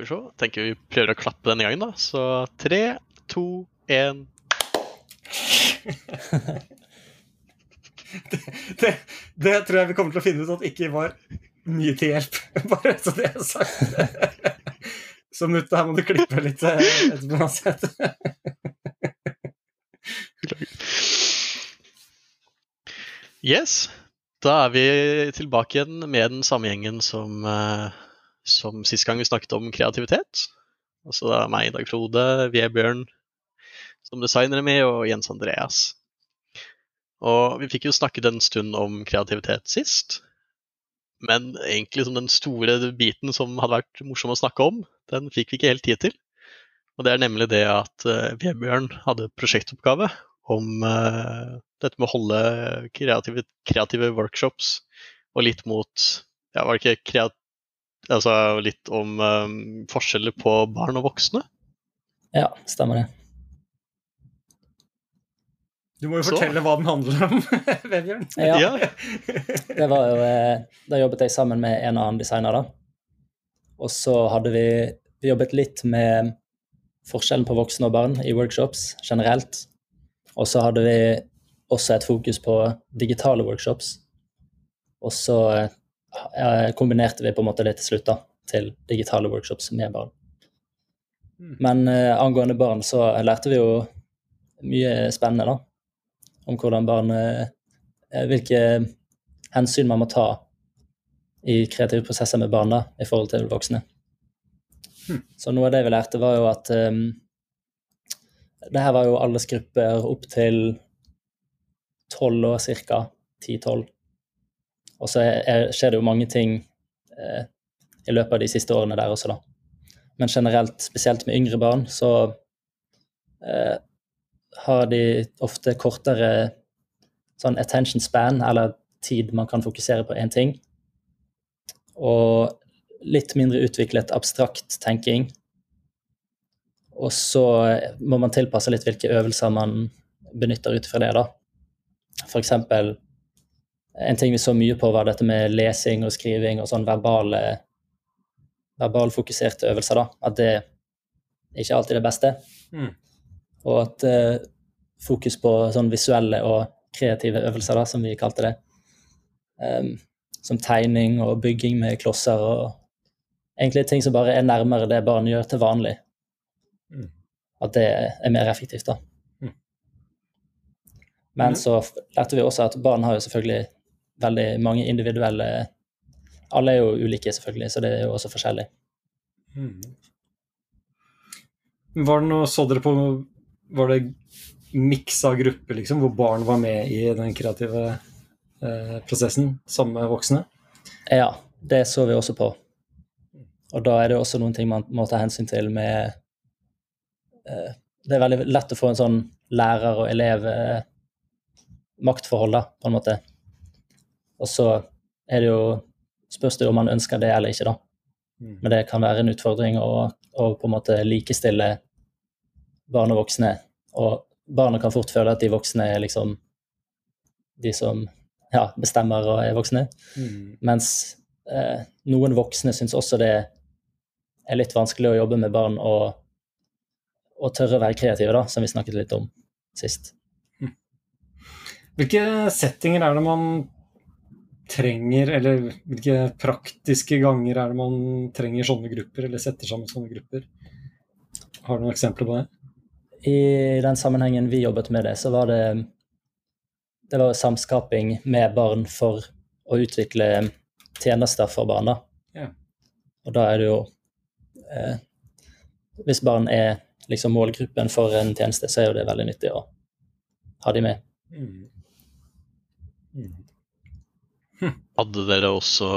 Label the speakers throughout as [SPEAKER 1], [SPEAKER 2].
[SPEAKER 1] Skal vi se. Tenker vi prøver å klappe denne gangen, da. Så tre, to, én.
[SPEAKER 2] det, det tror jeg vi kommer til å finne ut at ikke var mye til hjelp. Bare så det er sagt. Så Mutte, her må du klippe litt eh, etterpå uansett.
[SPEAKER 1] Yes. Da er vi tilbake igjen med den samme gjengen som, eh, som sist gang vi snakket om kreativitet. Altså det er meg, Dag Frode, Vebjørn som designere med, og Jens Andreas. Og vi fikk jo snakket en stund om kreativitet sist. Men egentlig som den store biten som hadde vært morsom å snakke om, den fikk vi ikke helt tid til. Og det er nemlig det at uh, Vebjørn hadde prosjektoppgave om uh, dette med å holde kreative, kreative, workshops og litt mot Ja, var det ikke kreat... Altså litt om um, forskjeller på barn og voksne?
[SPEAKER 3] Ja, stemmer det.
[SPEAKER 2] Du må jo Så. fortelle hva den handler om, Vebjørn.
[SPEAKER 3] Ja. det var jo eh, Da jobbet jeg sammen med en annen designer, da. Og så hadde vi, vi jobbet litt med forskjellen på voksne og barn i workshops generelt. Og så hadde vi også et fokus på digitale workshops. Og så ja, kombinerte vi på en måte det til slutt da, til digitale workshops med barn. Mm. Men eh, angående barn så lærte vi jo mye spennende, da om hvordan barn eh, Hvilke hensyn man må ta i kreative prosesser med barn da, i forhold til voksne. Hmm. Så noe av det vi lærte, var jo at um, det her var jo aldersgrupper opp til tolv år ca. Ti-tolv. Og så er, skjer det jo mange ting eh, i løpet av de siste årene der også, da. Men generelt, spesielt med yngre barn, så eh, har de ofte kortere sånn attention span, eller tid man kan fokusere på én ting. Og litt mindre utviklet abstrakt tenking. Og så må man tilpasse litt hvilke øvelser man benytter ut fra det. da. For eksempel, en ting vi så mye på, var dette med lesing og skriving og sånn verbale verbalfokuserte øvelser. da, At det ikke alltid er det beste. Mm. Og at uh, fokus på sånn visuelle og kreative øvelser, da, som vi kalte det. Um, som tegning og bygging med klosser og egentlig ting som bare er nærmere det barn gjør til vanlig. Mm. At det er mer effektivt, da. Mm. Men mm. så lærte vi også at barn har jo selvfølgelig veldig mange individuelle Alle er jo ulike, selvfølgelig, så det er jo også forskjellig. Mm.
[SPEAKER 2] Var det noe, Så dere på var det miksa av grupper, liksom, hvor barn var med i den kreative eh, prosessen sammen med voksne?
[SPEAKER 3] Ja, det så vi også på. Og da er det også noen ting man må ta hensyn til med eh, Det er veldig lett å få en sånn lærer- og elev-maktforhold, da, på en måte. Og så er det jo spørs det om man ønsker det eller ikke, da. Mm. Men det kan være en utfordring å, å på en måte likestille barn og voksne. Og barna kan fort føle at de voksne er liksom de som ja, bestemmer og er voksne. Mm. Mens eh, noen voksne syns også det er litt vanskelig å jobbe med barn og, og tørre å være kreative, da, som vi snakket litt om sist.
[SPEAKER 2] Hvilke settinger er det man trenger, eller hvilke praktiske ganger er det man trenger sånne grupper, eller setter sammen sånne grupper? Har du noen eksempler på det?
[SPEAKER 3] i den sammenhengen vi jobbet med det, så var det det var samskaping med barn for å utvikle tjenester for barna. Ja. Og da er det jo eh, Hvis barn er liksom målgruppen for en tjeneste, så er jo det veldig nyttig å ha de med. Mm.
[SPEAKER 1] Mm. Hadde dere også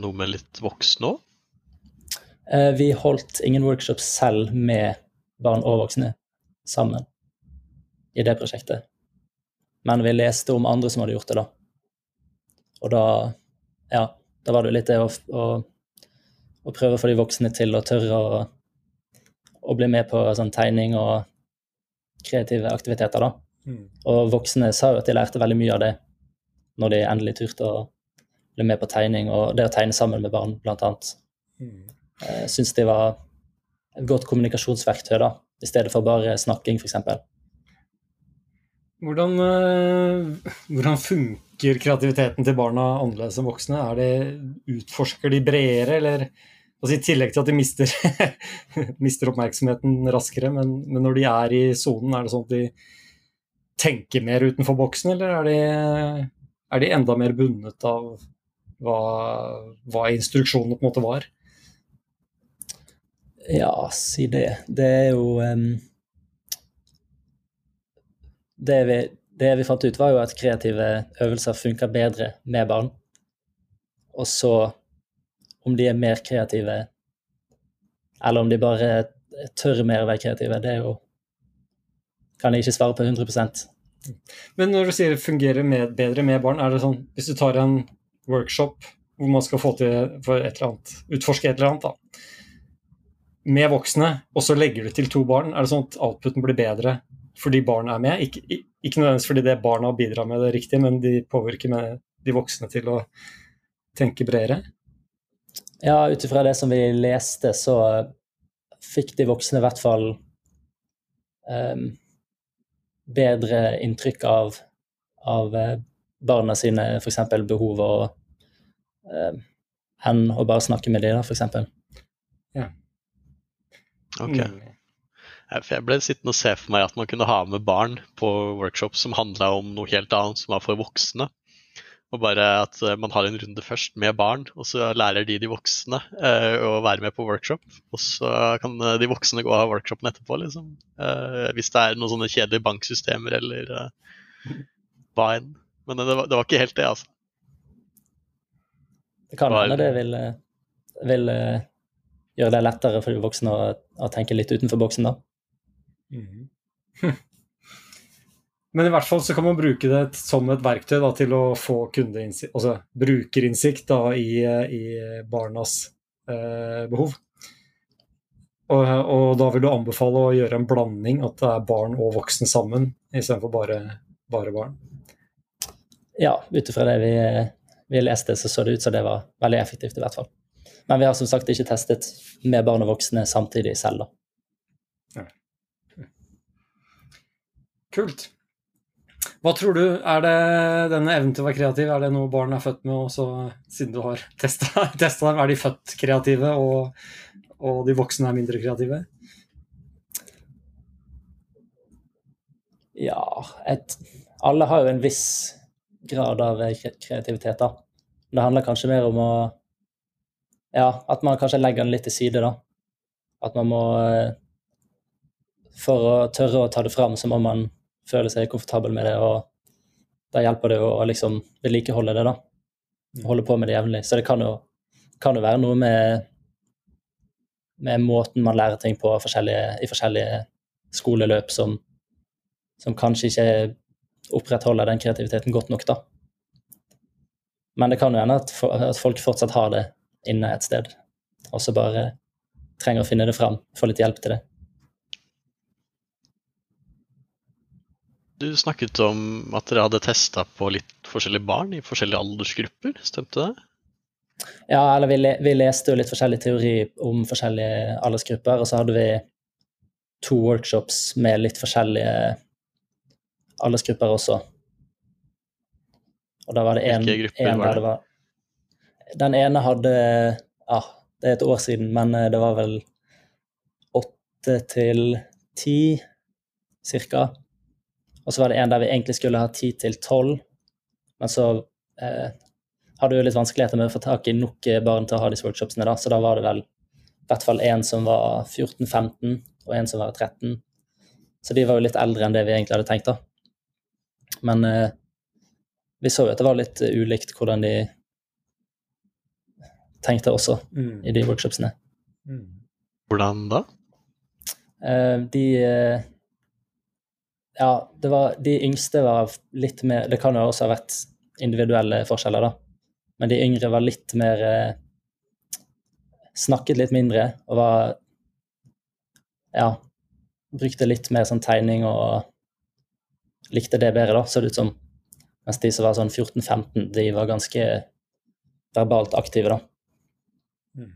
[SPEAKER 1] noe med litt voksne òg?
[SPEAKER 3] Eh, vi holdt ingen workshops selv med barn og voksne sammen i det prosjektet. Men vi leste om andre som hadde gjort det, da. Og da Ja, da var det litt det å, å, å prøve å få de voksne til å tørre å, å bli med på sånn tegning og kreative aktiviteter, da. Mm. Og voksne sa jo at de lærte veldig mye av det når de endelig turte å bli med på tegning, og det å tegne sammen med barn, annet. Mm. Eh, Syns de var et godt kommunikasjonsverktøy, da, i stedet for bare snakking, f.eks.
[SPEAKER 2] Hvordan, eh, hvordan funker kreativiteten til barna annerledes enn voksne? Er det, utforsker de bredere, eller altså I tillegg til at de mister, mister oppmerksomheten raskere, men, men, når de er i sonen, er det sånn at de tenker mer utenfor boksen, eller er de, er de enda mer bundet av hva, hva instruksjonene på en måte var?
[SPEAKER 3] Ja, si det. Det er jo um det vi, det vi fant ut, var jo at kreative øvelser funker bedre med barn. Og så om de er mer kreative, eller om de bare tør mer å være kreative, det er jo kan jeg ikke svare på 100%
[SPEAKER 2] Men når du sier det fungerer med, bedre med barn, er det sånn hvis du tar en workshop hvor man skal få til for et eller annet, utforske et eller annet, da, med voksne, og så legger du til to barn, er det sånn at outputen blir bedre fordi barn er med. Ikke, ikke nødvendigvis fordi det barna bidrar med, det riktige, men de påvirker med de voksne til å tenke bredere.
[SPEAKER 3] Ja, ut ifra det som vi leste, så fikk de voksne i hvert fall um, bedre inntrykk av, av eh, barna sine f.eks. behov og, enn å bare snakke med dem, f.eks.
[SPEAKER 2] Ja.
[SPEAKER 1] Ok. Mm. Jeg ble sittende og se for meg at man kunne ha med barn på workshops som handla om noe helt annet, som var for voksne. Og bare at eh, man har en runde først med barn, og så lærer de de voksne eh, å være med på workshop. Og så kan eh, de voksne gå ha workshopen etterpå, liksom. Eh, hvis det er noen sånne kjedelige banksystemer eller eh, hva enn. Men det var, det var, ikke helt det, altså.
[SPEAKER 3] Det kan hende det vil, eh, vil gjøre det lettere for de voksne å, å tenke litt utenfor boksen, da. Mm.
[SPEAKER 2] Men i hvert fall så kan man bruke det som et verktøy da, til å få kundeinnsikt, altså brukerinnsikt da, i, i, barnas eh, behov. Og, og, da vil du anbefale å gjøre en blanding, at det er barn og voksen sammen, istedenfor bare, bare barn?
[SPEAKER 3] Ja, ut ifra det vi, vi, leste, så så det ut som det var veldig effektivt, i hvert fall. Men vi har som sagt ikke testet med barn og voksne samtidig selv, da.
[SPEAKER 2] Kult. Hva tror du, er det denne evnen til å være kreativ, er det noe barn er født med, også, siden du har testa dem? Er de født kreative, og, og, de voksne er mindre kreative?
[SPEAKER 3] Ja et, Alle har jo en viss grad av kreativitet, da. Det handler kanskje mer om å Ja, at man kanskje legger den litt til side, da. At man må For å tørre å ta det fram, så må man føle seg komfortabel med det, og da hjelper det å liksom vedlikeholde det, da. Holde på med det jevnlig. Så det kan jo, kan jo være noe med, med måten man lærer ting på forskjellige, i forskjellige skoleløp som, som kanskje ikke opprettholder den kreativiteten godt nok, da. Men det kan jo hende at, at folk fortsatt har det inne et sted, og så bare trenger å finne det fram, få litt hjelp til det.
[SPEAKER 1] Du snakket om at dere hadde testa på litt forskjellige barn i forskjellige aldersgrupper, stemte det?
[SPEAKER 3] Ja, eller vi, vi, leste jo litt forskjellig teori om forskjellige aldersgrupper, og så hadde vi to workshops med litt forskjellige aldersgrupper også. Og da var det
[SPEAKER 1] én det? Var,
[SPEAKER 3] den ene hadde Ja, det er et år siden, men eh, det var vel åtte til ti, cirka. Og så var det en der vi egentlig skulle ha ti til tolv, men så eh, hadde vi litt vanskeligheter med å få tak i nok barn til å ha disse workshopsene, da, så da var det vel i hvert fall én som var 14-15, og en som var 13. Så de var jo litt eldre enn det vi egentlig hadde tenkt, da. Men eh, vi så jo at det var litt ulikt hvordan de tenkte også mm. i de workshopsene. Mm.
[SPEAKER 1] Hvordan da?
[SPEAKER 3] Eh, de eh, ja, det var, de yngste var litt mer Det kan jo også ha vært individuelle forskjeller, da. Men de yngre var litt mer eh, Snakket litt mindre og var Ja, brukte litt mer sånn tegning og likte det bedre, da, så det ut som. Mens de som var sånn 14-15, de var ganske verbalt aktive, da.
[SPEAKER 2] Mm.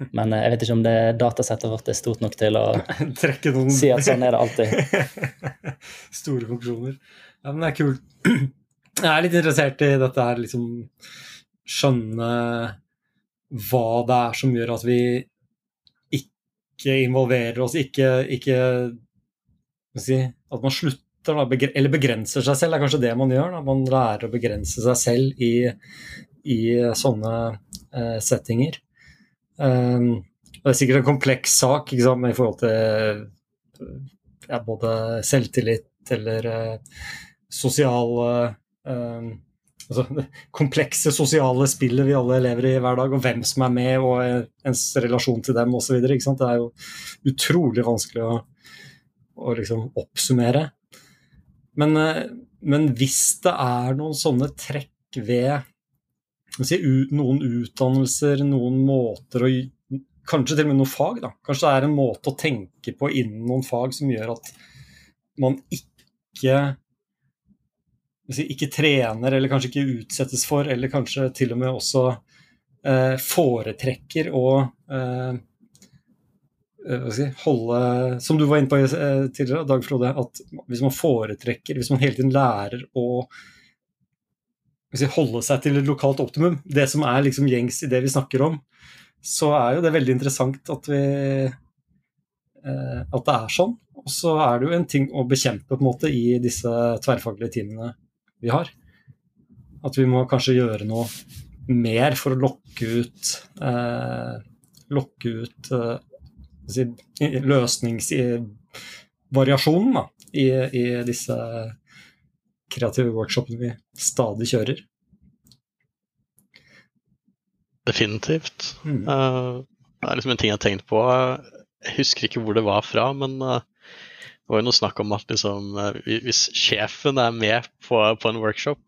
[SPEAKER 3] Men eh, jeg vet ikke om det datasettet vårt er stort nok til å
[SPEAKER 2] Trekke noen
[SPEAKER 3] si at sånn er det alltid.
[SPEAKER 2] Store konklusjoner. Ja, men det er kult. Jeg er litt interessert i dette her, liksom skjønne hva det er som gjør at vi ikke involverer oss, ikke, ikke si, At man slutter, eller begrenser seg selv, det er kanskje det man gjør. Da. Man lærer å begrense seg selv i, i sånne uh, settinger. Um, det er sikkert en kompleks sak i forhold til ja, både selvtillit eller uh, sosiale uh, altså, komplekse sosiale spillet vi alle lever i hver dag, og hvem som er med, og ens relasjon til dem osv. Det er jo utrolig vanskelig å, å liksom oppsummere. Men, men, hvis det er noen sånne trekk ved si, noen utdannelser, noen måter å Kanskje til og med noen fag. da. Kanskje det er en måte å tenke på innen noen fag som gjør at man ikke ikke trener, eller kanskje ikke utsettes for, eller kanskje til og med også eh, foretrekker å eh, eh si, holde Som du var inne på eh, tidligere, Dag Frode, at hvis man foretrekker, hvis man hele tiden lærer å si, holde seg til et lokalt optimum, det som er liksom gjengs i det vi snakker om, så er jo det veldig interessant at vi eh, at det er sånn. Og så er det jo en ting å bekjempe på en måte i disse tverrfaglige teamene vi har. At vi må kanskje gjøre noe mer for å lokke ut eh, Lokke ut eh, si, løsningsvariasjonen i, i disse kreative workshopene vi stadig kjører.
[SPEAKER 1] Definitivt. Mm. Uh, det er liksom en ting jeg har tenkt på. Jeg husker ikke hvor det var fra, men uh, det var jo noe snakk om at liksom, eh, hvis sjefen er med på, på en workshop,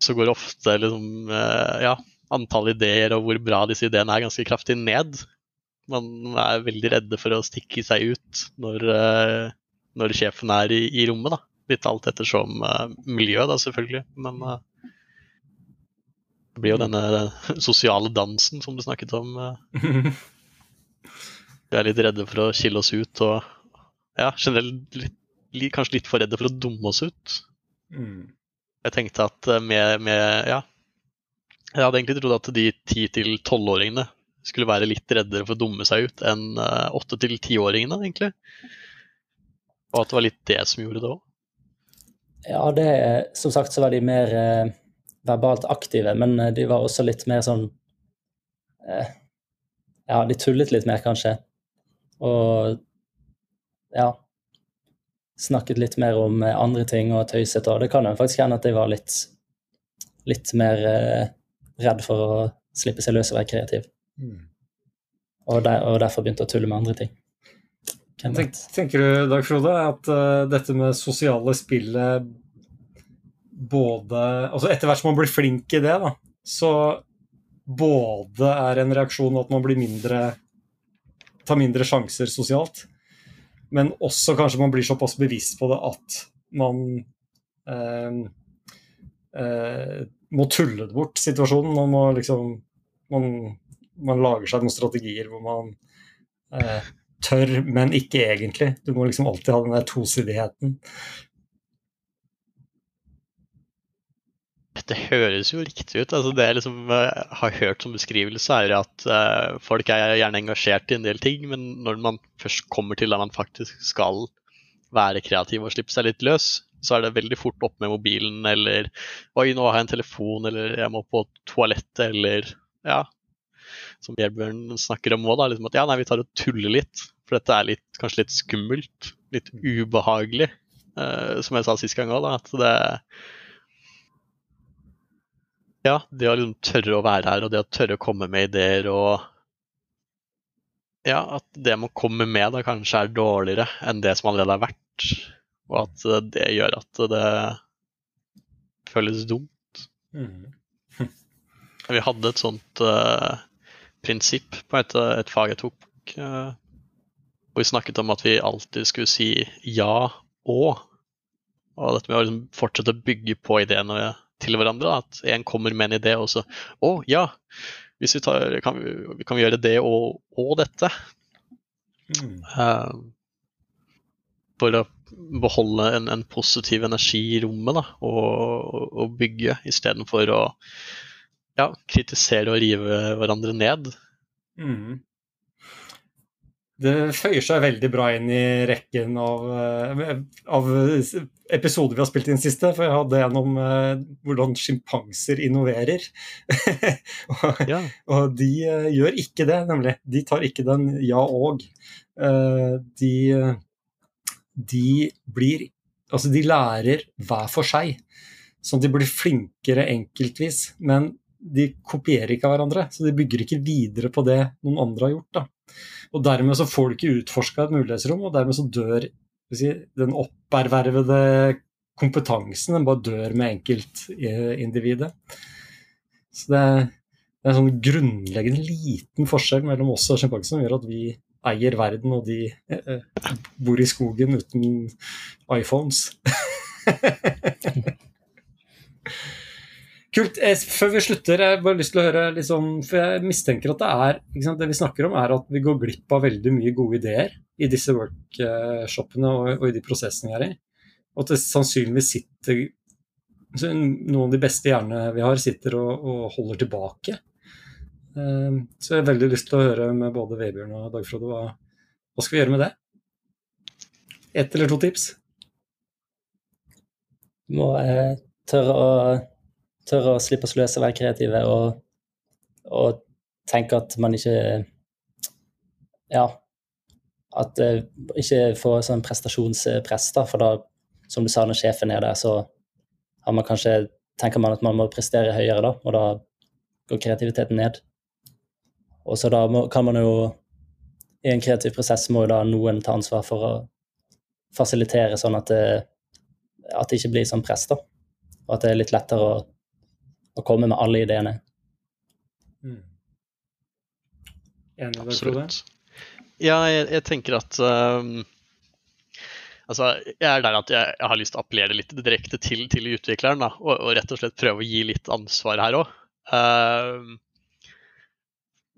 [SPEAKER 1] så går ofte liksom, eh, ja, antall ideer og hvor bra disse ideene er, ganske kraftig ned. Man er veldig redde for å stikke seg ut når, eh, når sjefen er i, i, rommet. da. Litt alt ettersom uh, miljøet, da, selvfølgelig. Men uh, det blir jo denne sosiale dansen som du snakket om. Vi er litt redde for å skille oss ut og ja, generelt litt, kanskje litt for redde for å dumme oss ut. Mm. Jeg tenkte at med, med, Ja. Jeg hadde egentlig trodd at de 10-12-åringene skulle være litt reddere for å dumme seg ut enn 8-10-åringene, eh, egentlig. Og at det var litt det som gjorde det òg.
[SPEAKER 3] Ja, det, som sagt så var de mer eh, verbalt aktive, men eh, de var også litt mer sånn eh, Ja, de tullet litt mer, kanskje. Og ja, snakket litt mer om eh, andre ting og tøyset. Og det kan jo faktisk hende at de var litt, litt mer eh, redd for å slippe seg løs og være kreativ. Mm. Og, der, og, derfor begynte å tulle med andre ting.
[SPEAKER 2] Tenk, tenker du, Dag Frode, at uh, dette med sosiale spillet både Altså etter hvert som man blir flink i det, da, så både er en reaksjon at man blir mindre tar mindre sjanser sosialt, men også kanskje man blir såpass bevisst på det at man eh, eh, må tulle bort situasjonen. Man må liksom man, man, lager seg noen strategier hvor man eh, tør, men ikke egentlig. Du må liksom alltid ha den der tosidigheten.
[SPEAKER 1] Det høres jo riktig ut. Altså, det jeg liksom, uh, har hørt som beskrivelse, er at eh, folk er gjerne engasjert i en del ting, men når man først kommer til at man faktisk skal være kreativ og slippe seg litt løs, så er det veldig fort opp med mobilen eller Oi, nå har jeg en telefon, eller jeg må på toalettet, eller Ja. Som Bjørn snakker om òg, liksom at ja, nei, vi tar og tuller litt. For dette er litt, kanskje litt skummelt. Litt ubehagelig. Uh, som jeg sa sist gang òg, at det ja, det å liksom tørre å være her, og det å tørre å komme med ideer og Ja, at det man kommer med, da kanskje er dårligere enn det som allerede har vært. Og at det gjør at det føles dumt. Mm. Vi hadde et sånt uh, prinsipp på et, et, fag jeg tok, uh, hvor vi snakket om at vi alltid skulle si ja og. Og dette med å liksom fortsette å bygge på ideene til hverandre. At en kommer med en idé, og så Å, ja. hvis vi, tar, kan, vi, kan vi gjøre det og, og dette?
[SPEAKER 2] Mm.
[SPEAKER 1] Uh, for å beholde en, en, positiv energi i rommet da, og, og bygge, istedenfor å ja, kritisere og rive hverandre ned.
[SPEAKER 2] Mm. Det føyer seg veldig bra inn i rekken av, eh, av, episoder vi har spilt inn siste. For jeg hadde en om uh, hvordan sjimpanser innoverer. og, ja. og, de uh, gjør ikke det, nemlig. De tar ikke den ja og. De, de blir Altså, de lærer hver for seg. Sånn at de blir flinkere enkeltvis. Men de kopierer ikke av hverandre, så de bygger ikke videre på det noen andre har gjort. da. Og Dermed så får du ikke utforska et mulighetsrom, og dermed så dør si, den oppervervede kompetansen den bare dør med enkeltindividet. Så det er, det er en sånn grunnleggende liten forskjell mellom oss og sjimpansene som gjør at vi eier verden, og de eh, eh bor i skogen uten iPhones. Kult. Før vi slutter, jeg har bare lyst til å høre liksom, For jeg mistenker at det er sant, Det vi snakker om, er at vi går glipp av veldig mye gode ideer i disse workshopene og, og i de prosessene vi er i. Og at det sannsynligvis sitter Noen av de beste hjernene vi har, sitter og, og holder tilbake. Ehm, så jeg har veldig lyst til å høre med både Vebjørn og Dag Frode hva, hva skal vi gjøre med det? Ett eller to tips?
[SPEAKER 3] Må eh, tørre å tørre å slippe å sløse, være kreative og, og tenke at man ikke Ja. At uh, ikke få sånn prestasjonspress, da. For da, som du sa, når sjefen er der, så har man kanskje tenker man at man må prestere høyere, da, og da går kreativiteten ned. Og så da må, kan man jo I en kreativ prosess må jo da noen ta ansvar for å fasilitere sånn at det, at det ikke blir sånn press, da. Og at det er litt lettere å å komme med alle ideene.
[SPEAKER 2] Mm. Enig med Absolutt.
[SPEAKER 1] Ja, jeg, jeg, tenker at um, Altså, jeg er der at jeg, jeg, har lyst til å appellere litt direkte til, til utvikleren, da, og, og, rett og slett prøve å gi litt ansvar her òg.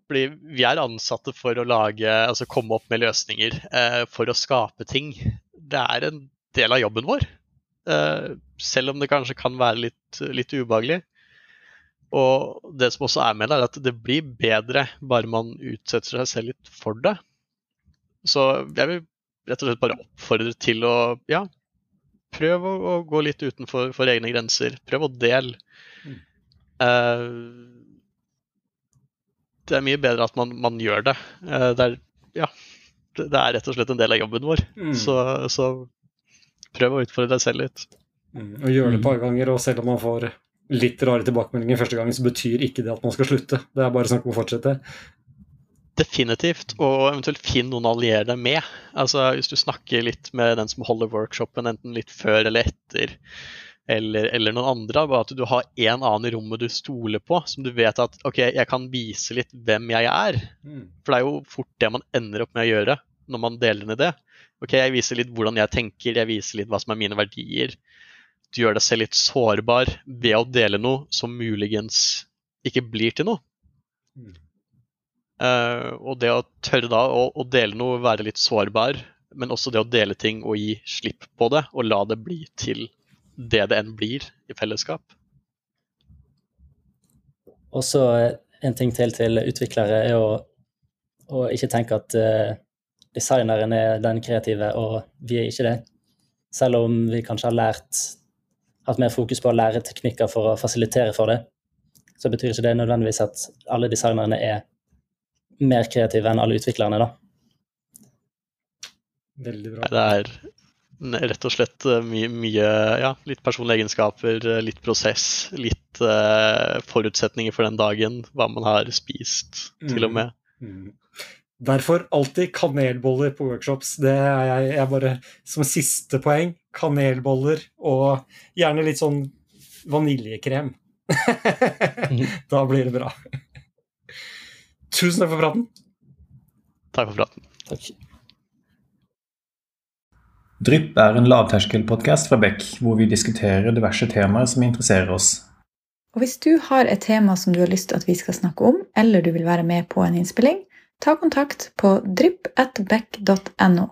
[SPEAKER 1] Fordi vi er ansatte for å lage, altså komme opp med løsninger, eh, for å skape ting. Det er en del av jobben vår. Eh, selv om det kanskje kan være litt, litt ubehagelig. Og det som også er med det, er at det blir bedre bare man utsetter seg selv litt for det. Så jeg vil rett og slett bare oppfordre til å ja, prøv å, å gå litt utenfor egne grenser. Prøv å dele. Mm. Uh, det er mye bedre at man, man gjør det. Uh, det, er, ja, det, det, er rett og slett en del av jobben vår. Mm. Så, så, prøv å utfordre deg selv litt.
[SPEAKER 2] Mm. Og gjør det et par ganger, og selv om man får litt rare tilbakemeldinger første gangen, så betyr ikke det at man skal slutte. Det er bare snakk om å fortsette.
[SPEAKER 1] Definitivt, og eventuelt finn noen å alliere deg med. Altså, Hvis du snakker litt med den som holder workshopen, enten litt før eller etter, eller, eller noen andre, bare at du har en annen i rommet du stoler på, som du vet at OK, jeg kan vise litt hvem jeg er. Mm. For det er jo fort det man ender opp med å gjøre når man deler en idé. OK, jeg viser litt hvordan jeg tenker, jeg viser litt hva som er mine verdier du gjør deg selv litt sårbar ved å dele noe som muligens ikke blir til noe. Mm. Uh, og det å tørre da å, å, dele noe, være litt sårbar, men også det å dele ting og gi slipp på det, og la det bli til det det enn blir i fellesskap.
[SPEAKER 3] Og så en ting til til utviklere er å, å ikke tenke at uh, designeren er den kreative, og vi er ikke det. Selv om vi kanskje har lært hatt mer fokus på å lære teknikker for å fasilitere for det, så betyr ikke det nødvendigvis at alle designerne er mer kreative enn alle utviklerne, da.
[SPEAKER 2] Veldig bra.
[SPEAKER 1] Det er rett og slett eh, mye, mye ja, litt personlige egenskaper, eh, litt prosess, litt uh, forutsetninger for den dagen, hva man har spist, til og mm. med. Mm.
[SPEAKER 2] Derfor alltid kanelboller på workshops. Det er jeg, jeg bare som siste poeng. Kanelboller og gjerne litt sånn vaniljekrem. da blir det bra. Tusen takk for praten.
[SPEAKER 1] Takk for praten.
[SPEAKER 3] Takk.
[SPEAKER 4] Drypp er en lavterskelpodkast fra Beck, hvor vi diskuterer diverse temaer som interesserer oss. Og hvis du har et tema som du har lyst til at vi skal snakke om, eller du vil være med på en innspilling, ta kontakt på drypp.beck.no.